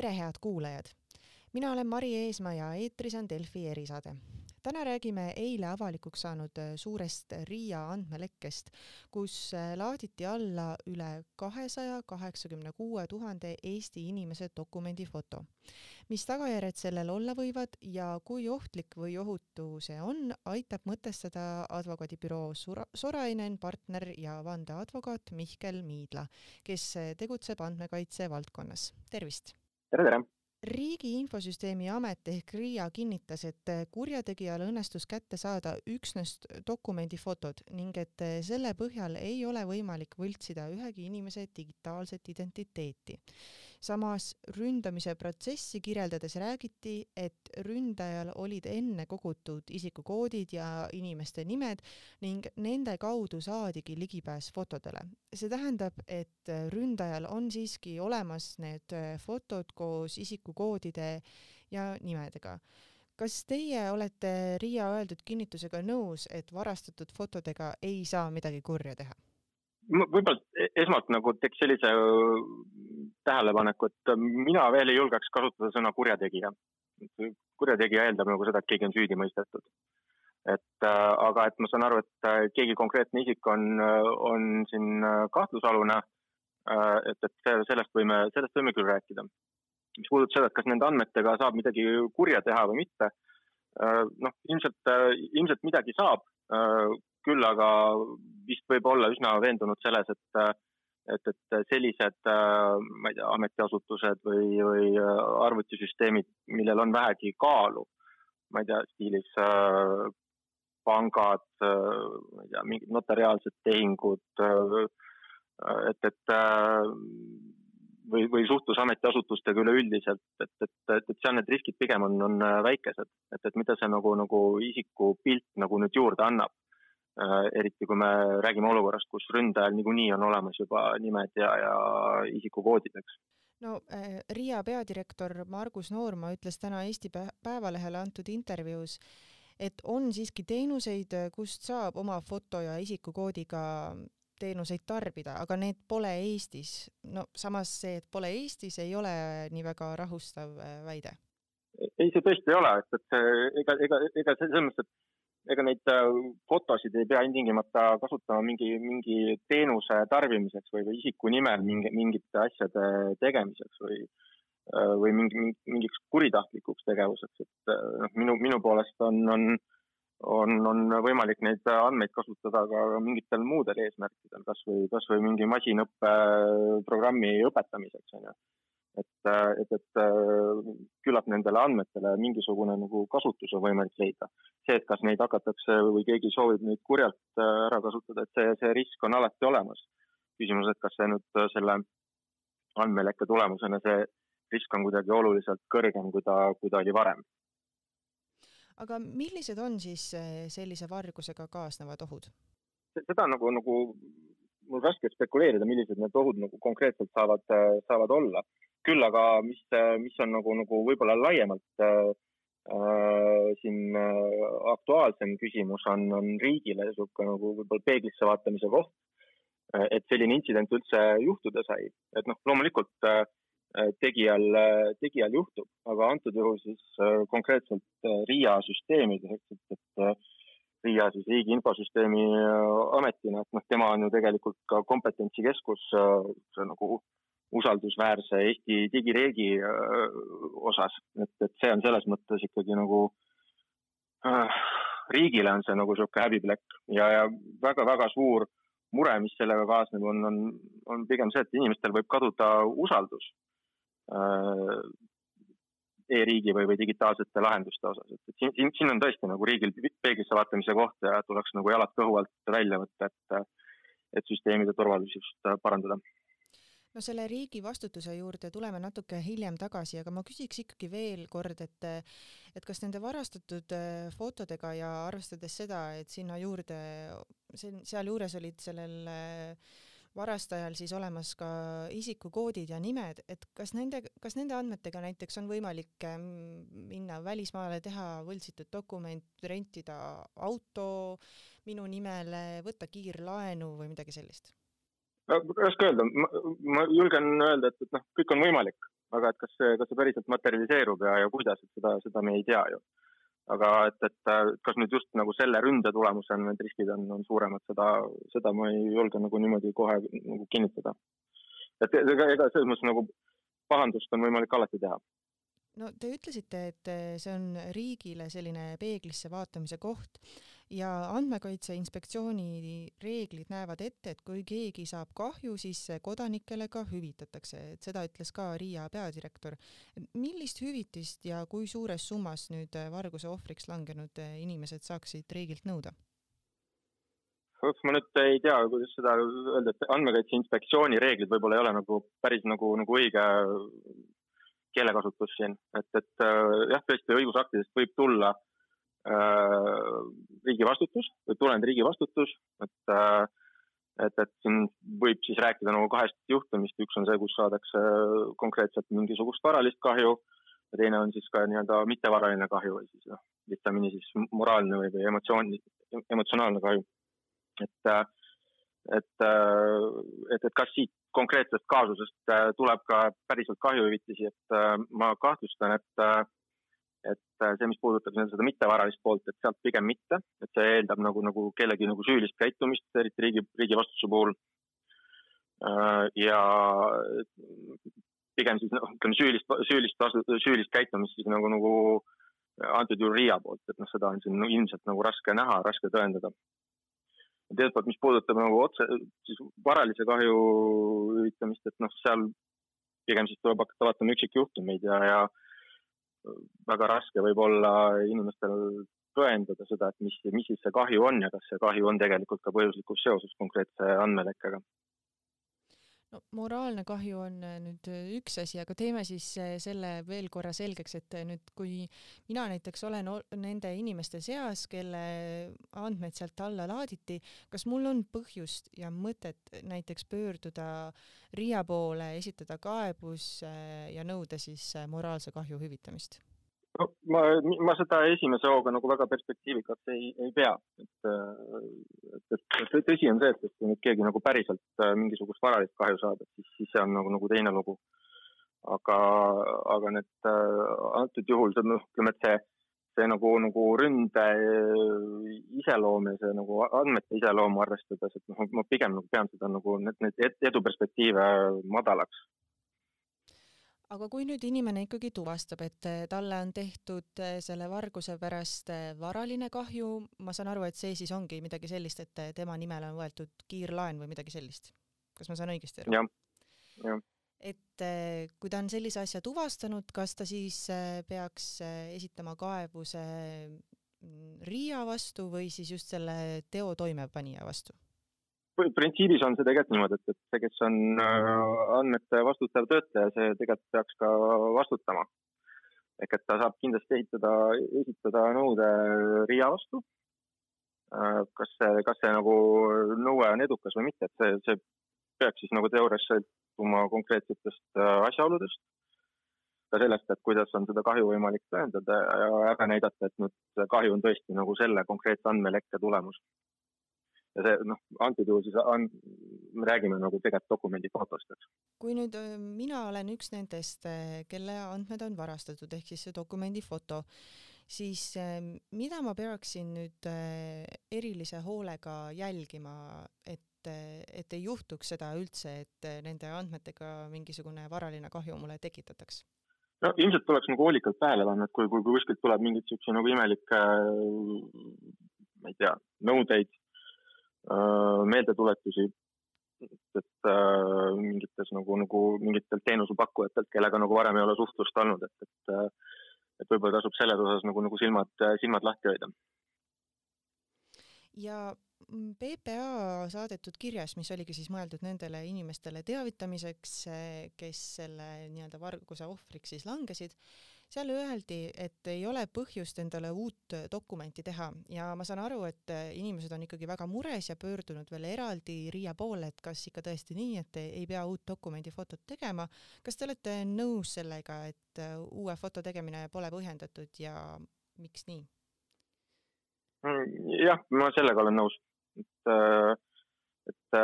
tere, head kuulajad! mina olen Mari Eesmaa ja eetris on Delfi erisaade. täna räägime eile avalikuks saanud äh, suurest RIA andmelekkest, kus äh, laaditi alla üle kahesaja kaheksakümne kuue tuhande Eesti inimese dokumendifoto. mis tagajärjed sellel olla võivad ja kui ohtlik või ohutu see on, aitab mõtestada advokaadibüroo Sorainen partner ja vandeadvokaat Mihkel Miidla, kes äh, tegutseb andmekaitse valdkonnas. tervist! Tere, tere! riigi Infosüsteemi Amet ehk RIA kinnitas, et kurjategijal õnnestus kätte saada üksnes dokumendifotod ning et selle põhjal ei ole võimalik võltsida ühegi inimese digitaalset identiteeti. Samas ründamise protsessi kirjeldades räägiti, et ründajal olid enne kogutud isikukoodid ja inimeste nimed ning nende kaudu saadigi ligipääs fotodele. see tähendab, et ründajal on siiski olemas need fotod koos isiku isikukoodide ja nimedega. kas teie olete Riia öeldud kinnitusega nõus, et varastatud fotodega ei saa midagi kurja teha? Võib-olla e-, esmalt nagu teeks sellise tähelepaneku, et mina veel ei julgeks kasutada sõna kurjategija. kurjategija eeldab nagu seda, et keegi on süüdi mõistetud. et äh, aga et ma saan aru, et äh, keegi konkreetne isik on, on siin kahtlusalune äh,. et, et sellest võime, sellest võime küll rääkida mis puudutab seda, et kas nende andmetega saab midagi kurja teha või mitte, äh, noh, ilmselt, äh, ilmselt midagi saab, äh, küll aga vist võib olla üsna veendunud selles, et et, et sellised, ma ei tea, ametiasutused või, või arvutisüsteemid, millel on vähegi kaalu, ma ei tea, stiilis pangad, ma ei tea, mingid notariaalsed tehingud, et, et või, või suhtlus ametiasutustega üleüldiselt, et, et, et, et seal need riskid pigem on, on äh, väikesed, et, et mida see nagu, nagu isiku pilt nagu nüüd juurde annab. Äh, eriti kui me räägime olukorrast, kus ründajal niikuinii on olemas juba nimed ja, ja isikukoodid, eks no äh, Riia peadirektor Margus Noorma ütles täna Eesti Päevalehele antud intervjuus, et on siiski teenuseid, kust saab oma foto ja isikukoodiga teenuseid tarbida, aga need pole Eestis. no samas see, et pole Eestis, ei ole nii väga rahustav äh, väide. ei, see tõesti ei ole, et, et ega, ega, ega selles mõttes, et ega neid äh, fotosid ei pea ilmtingimata kasutama mingi, mingi teenuse tarbimiseks või, või isiku nimel mingi, mingite asjade tegemiseks või äh, või mingi, mingiks kuritahtlikuks tegevuseks, et noh, minu, minu poolest on, on on, on võimalik neid andmeid kasutada ka mingitel muudel eesmärkidel, kasvõi, kasvõi mingi masinõppeprogrammi õpetamiseks, on ju. Et, et, et küllap nendele andmetele mingisugune nagu kasutus on võimalik leida. see, et kas neid hakatakse või keegi soovib neid kurjalt ära kasutada, et see, see risk on alati olemas. küsimus, et kas see nüüd selle andmelekke tulemusena see risk on kuidagi oluliselt kõrgem, kui ta, kui ta oli varem aga millised on siis sellise vargusega kaasnevad ohud? seda nagu, nagu mul raske spekuleerida, millised need ohud nagu konkreetselt saavad, saavad olla. küll aga, mis, mis on nagu, nagu võib-olla laiemalt äh, siin äh, aktuaalsem küsimus on, on riigile niisugune nagu võib-olla peeglisse vaatamise koht. et selline intsident üldse juhtuda sai, et noh, loomulikult äh, Äh, tegijal, äh, tegijal juhtub, aga antud juhul siis äh, konkreetselt RIA süsteemides, et, et RIA siis Riigi Infosüsteemi Ametina, et noh, tema on ju tegelikult ka kompetentsikeskus nagu usaldusväärse Eesti digireegi osas, et, et see on selles mõttes ikkagi nagu äh, riigile on see nagu niisugune häbiplekk. Ja, ja väga-väga suur mure, mis sellega kaasneb, on, on, on pigem see, et inimestel võib kaduda usaldus. Äh, e-riigi või, või digitaalsete lahenduste osas, et, siin, siin, siin on tõesti nagu riigil peeglisse vaatamise koht ja tuleks nagu jalad kõhu alt välja võtta, et, et süsteemide turvalisust parandada. No selle riigi vastutuse juurde tuleme natuke hiljem tagasi, aga ma küsiks ikkagi veel kord, et et kas nende varastatud äh, fotodega ja arvestades seda, et sinna juurde, sealjuures olid sellel äh, varastajal siis olemas ka isikukoodid ja nimed, et kas nende, kas nende andmetega näiteks on võimalik ähm, minna välismaale, teha võltsitud dokument, rentida auto minu nimele, võtta kiirlaenu või midagi sellist? raske öelda, ma julgen öelda, et, et noh, kõik on võimalik, aga et kas see, kas see päriselt materialiseerub ja, ja kuidas, et seda, seda me ei tea ju. Aga et, et kas nüüd just nagu selle ründe tulemusel need riskid on, on suuremad, seda, seda ma ei julge nagu niimoodi kohe nagu kinnitada. et ega, ega selles mõttes nagu pahandust on võimalik alati teha no te ütlesite, et see on riigile selline peeglisse vaatamise koht ja Andmekaitse Inspektsiooni reeglid näevad ette, et kui keegi saab kahju, siis kodanikele ka hüvitatakse, et seda ütles ka Riia peadirektor. millist hüvitist ja kui suures summas nüüd varguse ohvriks langenud inimesed saaksid riigilt nõuda? ma nüüd ei tea, kuidas seda öelda, et Andmekaitse Inspektsiooni reeglid võib-olla ei ole nagu päris nagu, nagu õige keelekasutus siin, et, et jah, tõesti õigusaktidest võib tulla äh, Äh, riigi vastutus või tuleneb riigi vastutus, et äh, et, et siin võib siis rääkida nagu kahest juhtumist, üks on see, kus saadakse konkreetselt mingisugust varalist kahju ja teine on siis ka nii-öelda mittevaraline kahju või siis noh, lihtsamini siis moraalne või, või emotsioon, emotsionaalne kahju. et, äh, et, et, et kas siit konkreetsest kaasusest tuleb ka päriselt kahjuhüvitisi, et ma kahtlustan, et et äh, see, mis puudutab seda mittevaralist poolt, et sealt pigem mitte, et see eeldab nagu, nagu kellegi nagu süülist käitumist, eriti riigi, riigi vastutuse puhul. Äh, ja pigem siis noh, ütleme süülist, süülist, süülist käitumist siis nagu, nagu antud juhul RIA poolt, et noh, seda on siin no, ilmselt nagu raske näha, raske tõendada. teiselt poolt, mis puudutab nagu otse, siis varalise kahju hüvitamist, et noh, seal pigem siis tuleb hakata vaatama üksikjuhtumeid ja, ja väga raske võib olla inimestel tõendada seda, et mis, mis siis see kahju on ja kas see kahju on tegelikult ka põhjuslikus seoses konkreetse andmelekkega no moraalne kahju on äh, nüüd äh, üks asi, aga teeme siis äh, selle veel korra selgeks, et nüüd kui mina näiteks olen nende inimeste seas, kelle andmed sealt alla laaditi, kas mul on põhjust ja mõtet näiteks pöörduda RIA poole, esitada kaebus ja nõuda siis moraalse kahju hüvitamist? No ma, ma seda esimese hooga nagu väga perspektiivikaks ei, ei pea, et, et, et tõsi on see, et, et kui nüüd keegi nagu päriselt äh, mingisugust varalist kahju saab, et siis, siis see on nagu, nagu teine lugu. aga, aga need äh, antud juhul see noh, ütleme, et see, see nagu, nagu ründe äh, iseloom ja see nagu andmete iseloomu arvestades, et noh, ma pigem nagu pean seda nagu need, need eduperspektiive madalaks aga kui nüüd inimene ikkagi tuvastab, et eh, talle on tehtud eh, selle varguse pärast eh, varaline kahju, ma saan aru, et see siis ongi midagi sellist, et tema nimele on võetud kiirlaen või midagi sellist. kas ma saan õigesti aru? et kui ta on sellise asja tuvastanud, kas ta siis peaks esitama kaebuse mm, RIA vastu või siis just selle teo toimepanija vastu? Printsiibis on see tegelikult niimoodi, et, et see, kes on äh, andmete vastutav töötleja, see tegelikult peaks ka vastutama. ehk et ta saab kindlasti ehitada, esitada nõude RIA vastu. Äh, kas see, kas see nagu nõue on edukas või mitte, et see, see peaks siis nagu teoorias sõltuma konkreetsetest äh, asjaoludest. ka sellest, et kuidas on seda kahju võimalik tõendada ja ära näidata, et nüüd kahju on tõesti nagu selle konkreetse andmelekke tulemus ja see noh, antud juhul siis on, me räägime nagu tegelikult dokumendi fotost, eks. kui nüüd mina olen üks nendest, kelle andmed on varastatud, ehk siis see dokumendi foto, siis mida ma peaksin nüüd erilise hoolega jälgima, et, et ei juhtuks seda üldse, et nende andmetega mingisugune varaline kahju mulle tekitataks? no ilmselt tuleks nagu hoolikalt tähele panna, et kui, kui, kui kuskilt tuleb mingeid siukseid nagu imelikke ma ei tea, nõudeid Äh, meeldetuletusi, et äh, mingites nagu, nagu mingitelt teenusepakkujatelt, kellega nagu varem ei ole suhtlust olnud, et, et äh, et võib-olla tasub selles osas nagu, nagu silmad, silmad lahti hoida. ja PPA saadetud kirjas, mis oligi siis mõeldud nendele inimestele teavitamiseks, kes selle nii-öelda varguse ohvriks siis langesid, seal öeldi, et ei ole põhjust endale uut dokumenti teha ja ma saan aru, et inimesed on ikkagi väga mures ja pöördunud veel eraldi RIA poole, et kas ikka tõesti nii, et ei pea uut dokumendi fotot tegema. kas te olete nõus sellega, et uue foto tegemine pole põhjendatud ja miks nii? Mm, jah, ma sellega olen nõus, et, et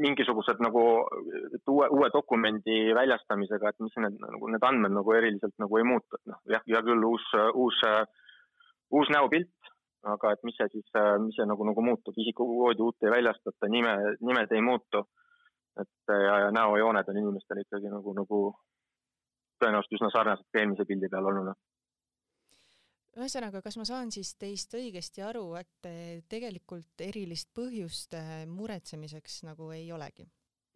mingisugused nagu uue, uue dokumendi väljastamisega, et mis need nagu need andmed nagu eriliselt nagu ei muutu, et noh, jah, hea küll, uus, uus, uus näopilt, aga et mis see siis, mis see nagu, nagu muutub, isikukoodi uut ei väljastata, nime, nimed ei muutu. et ja, ja näojooned on inimestel ikkagi nagu, nagu tõenäoliselt üsna sarnased eelmise pildi peal olnuna ühesõnaga, kas ma saan siis teist õigesti aru, et tegelikult erilist põhjust äh, muretsemiseks nagu ei olegi?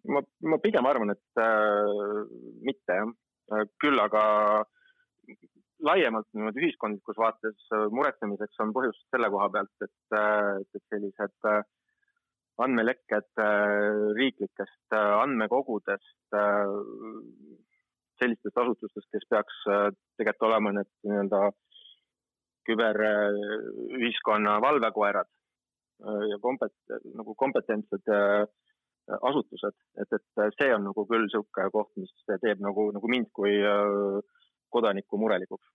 ma, ma pigem arvan, et äh, mitte jah, äh, küll aga laiemalt niimoodi ühiskondlikus vaates äh, muretsemiseks on põhjust selle koha pealt, et, et sellised andmelekked riiklikest andmekogudest, sellistest asutustest, kes peaks tegelikult olema need nii-öelda küberühiskonna valvekoerad äh, ja kompet-, nagu kompetentsed äh, asutused, et, et see on nagu küll niisugune koht, mis teeb nagu, nagu mind kui äh, kodanikku murelikuks.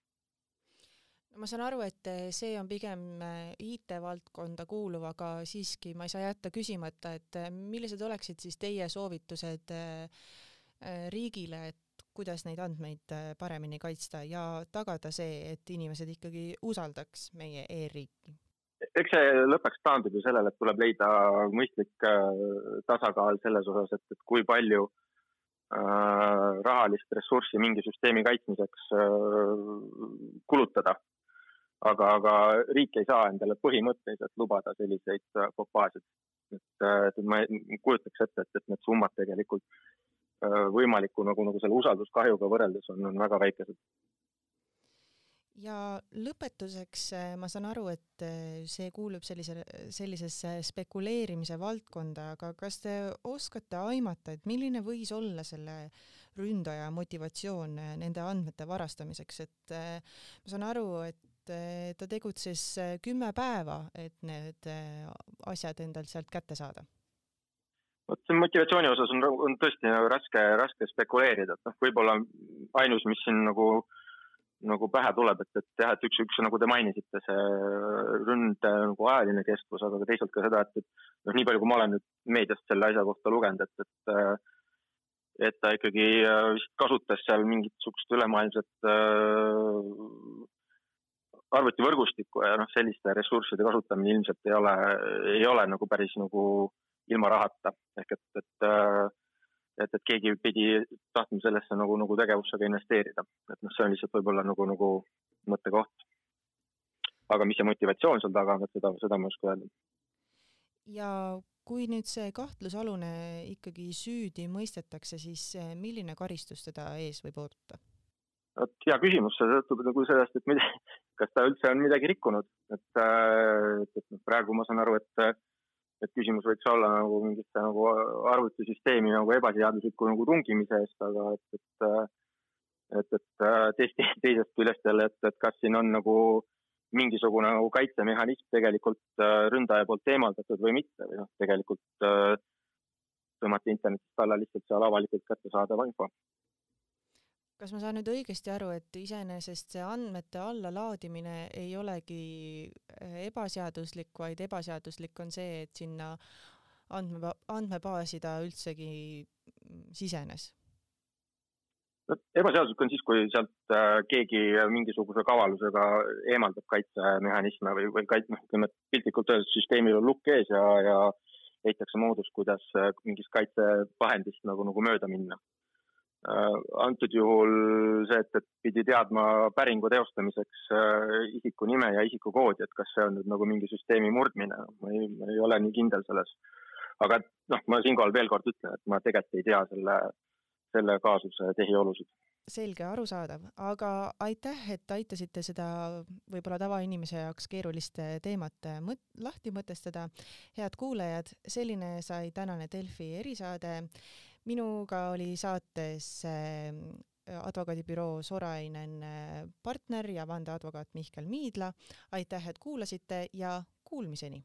ma saan aru, et see on pigem IT-valdkonda kuuluv, aga siiski ma ei saa jätta küsimata, et millised oleksid siis teie soovitused riigile, et kuidas neid andmeid äh, paremini kaitsta ja tagada see, et inimesed ikkagi usaldaks meie e-riiki? eks see lõpuks taandub ju sellele, et tuleb leida mõistlik äh, tasakaal selles osas, et, et kui palju äh, rahalist ressurssi mingi süsteemi kaitsmiseks äh, kulutada. aga, aga riik ei saa endale põhimõtteliselt lubada selliseid fopaasid. Äh, et, et ma kujutaks ette, et, et need summad tegelikult võimaliku nagu, nagu selle usalduskahjuga võrreldes on, on väga väikesed. ja lõpetuseks äh, ma saan aru, et äh, see kuulub sellise, sellisesse spekuleerimise valdkonda, aga kas te oskate aimata, et milline võis olla selle ründaja motivatsioon nende andmete varastamiseks, et ma saan aru, et ta tegutses kümme päeva, et need asjad endalt sealt kätte saada vot see motivatsiooni osas on, on tõesti nagu raske, raske spekuleerida, et noh, võib-olla ainus, mis siin nagu, nagu pähe tuleb, et, et jah, et üks, üks nagu te mainisite, see ründe nagu ajaline kestvus, aga ka teisalt ka seda, et, et noh, nii palju, kui ma olen nüüd meediast selle asja kohta lugenud, et, et et ta ikkagi vist kasutas seal mingisugust ülemaailmset äh, arvutivõrgustikku ja noh, selliste ressursside kasutamine ilmselt ei ole, ei ole nagu päris nagu äh, ilma rahata ehk et, et äh, et, et keegi pidi tahtma sellesse nagu, nagu tegevusse ka investeerida, et noh, see on lihtsalt võib-olla nagu, nagu mõttekoht. aga mis see motivatsioon seal taga on, et seda, seda ma ei oska öelda. ja kui nüüd see kahtlusalune ikkagi süüdi mõistetakse, siis äh, milline karistus teda ees võib oodata? vot hea küsimus, see sõltub nagu sellest, et mida, kas ta üldse on midagi rikkunud, et, äh, et, et praegu ma saan aru, et et küsimus võiks olla nagu mingisse nagu arvutisüsteemi nagu ebaseadusliku nagu tungimise eest, aga et, et et, et teist, teisest küljest jälle, et, et kas siin on nagu mingisugune nagu kaitsemehhanism tegelikult äh, ründaja poolt eemaldatud või mitte või noh, tegelikult äh, tõmmati internetist alla lihtsalt seal avalikult kättesaadav info kas ma saan nüüd õigesti aru, et iseenesest see andmete allalaadimine ei olegi äh, ebaseaduslik, vaid ebaseaduslik on see, et sinna andme, andmebaasi ta üldsegi sisenes? no ebaseaduslik on siis, kui sealt äh, keegi mingisuguse kavalusega eemaldab kaitsemehhanisme või, või kait-, noh, ütleme piltlikult öeldes süsteemil on lukk ees ja, ja leitakse moodus, kuidas äh, mingist kaitsevahendist nagu, nagu mööda minna antud juhul see, et, et pidi teadma päringu teostamiseks äh, isiku nime ja isikukoodi, et kas see on nüüd nagu mingi süsteemi murdmine, ma ei, ma ei ole nii kindel selles. aga noh, ma siinkohal veel kord ütlen, et ma tegelikult ei tea selle, selle kaasuse tehiolusid selge, arusaadav, aga aitäh, et aitasite seda võib-olla tavainimese jaoks keerulist teemat mõt-, lahti mõtestada. head kuulajad, selline sai tänane Delfi erisaade minuga oli saates ähm, advokaadibüroo Sorainen äh, partner ja vandeadvokaat Mihkel Miidla. aitäh, et kuulasite ja kuulmiseni